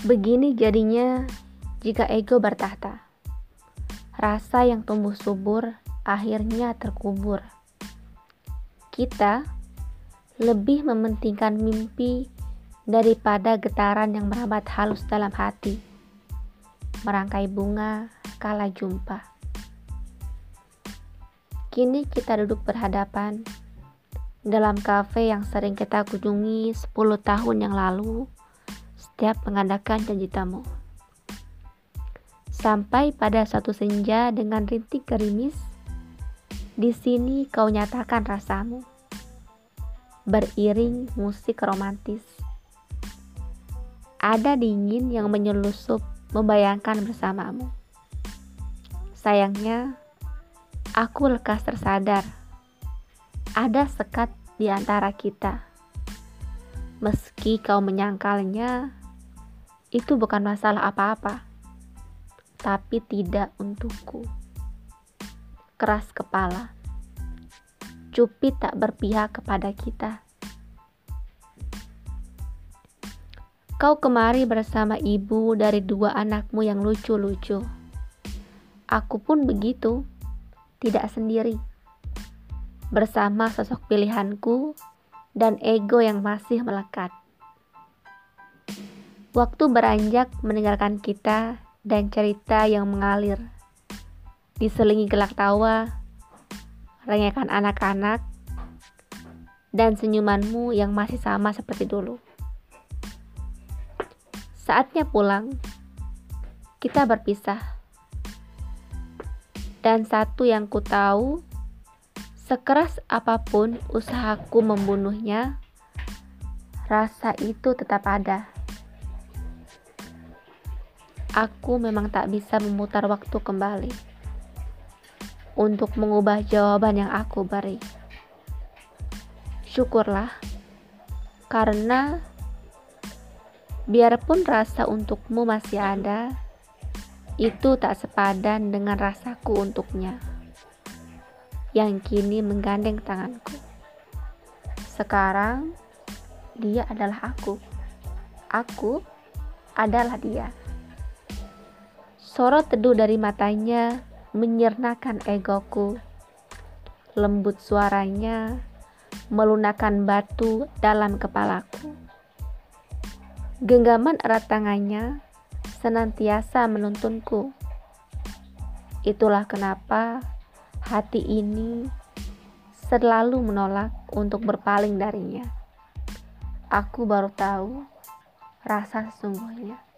Begini jadinya jika ego bertahta. Rasa yang tumbuh subur akhirnya terkubur. Kita lebih mementingkan mimpi daripada getaran yang merambat halus dalam hati. Merangkai bunga kala jumpa. Kini kita duduk berhadapan dalam kafe yang sering kita kunjungi 10 tahun yang lalu setiap mengadakan janji tamu. Sampai pada satu senja dengan rintik gerimis, di sini kau nyatakan rasamu. Beriring musik romantis. Ada dingin yang menyelusup membayangkan bersamamu. Sayangnya, Aku lekas tersadar, ada sekat di antara kita. Meski kau menyangkalnya, itu bukan masalah apa-apa, tapi tidak untukku. Keras kepala, Cupid tak berpihak kepada kita. Kau kemari bersama ibu dari dua anakmu yang lucu-lucu. Aku pun begitu tidak sendiri. Bersama sosok pilihanku dan ego yang masih melekat. Waktu beranjak meninggalkan kita dan cerita yang mengalir. Diselingi gelak tawa, rengekan anak-anak, dan senyumanmu yang masih sama seperti dulu. Saatnya pulang, kita berpisah dan satu yang ku tahu, sekeras apa pun usahaku membunuhnya, rasa itu tetap ada. Aku memang tak bisa memutar waktu kembali untuk mengubah jawaban yang aku beri. Syukurlah, karena biarpun rasa untukmu masih ada, itu tak sepadan dengan rasaku untuknya yang kini menggandeng tanganku. Sekarang dia adalah aku. Aku adalah dia. Sorot teduh dari matanya menyernakan egoku. Lembut suaranya melunakan batu dalam kepalaku. Genggaman erat tangannya senantiasa menuntunku. Itulah kenapa hati ini selalu menolak untuk berpaling darinya. Aku baru tahu rasa sesungguhnya.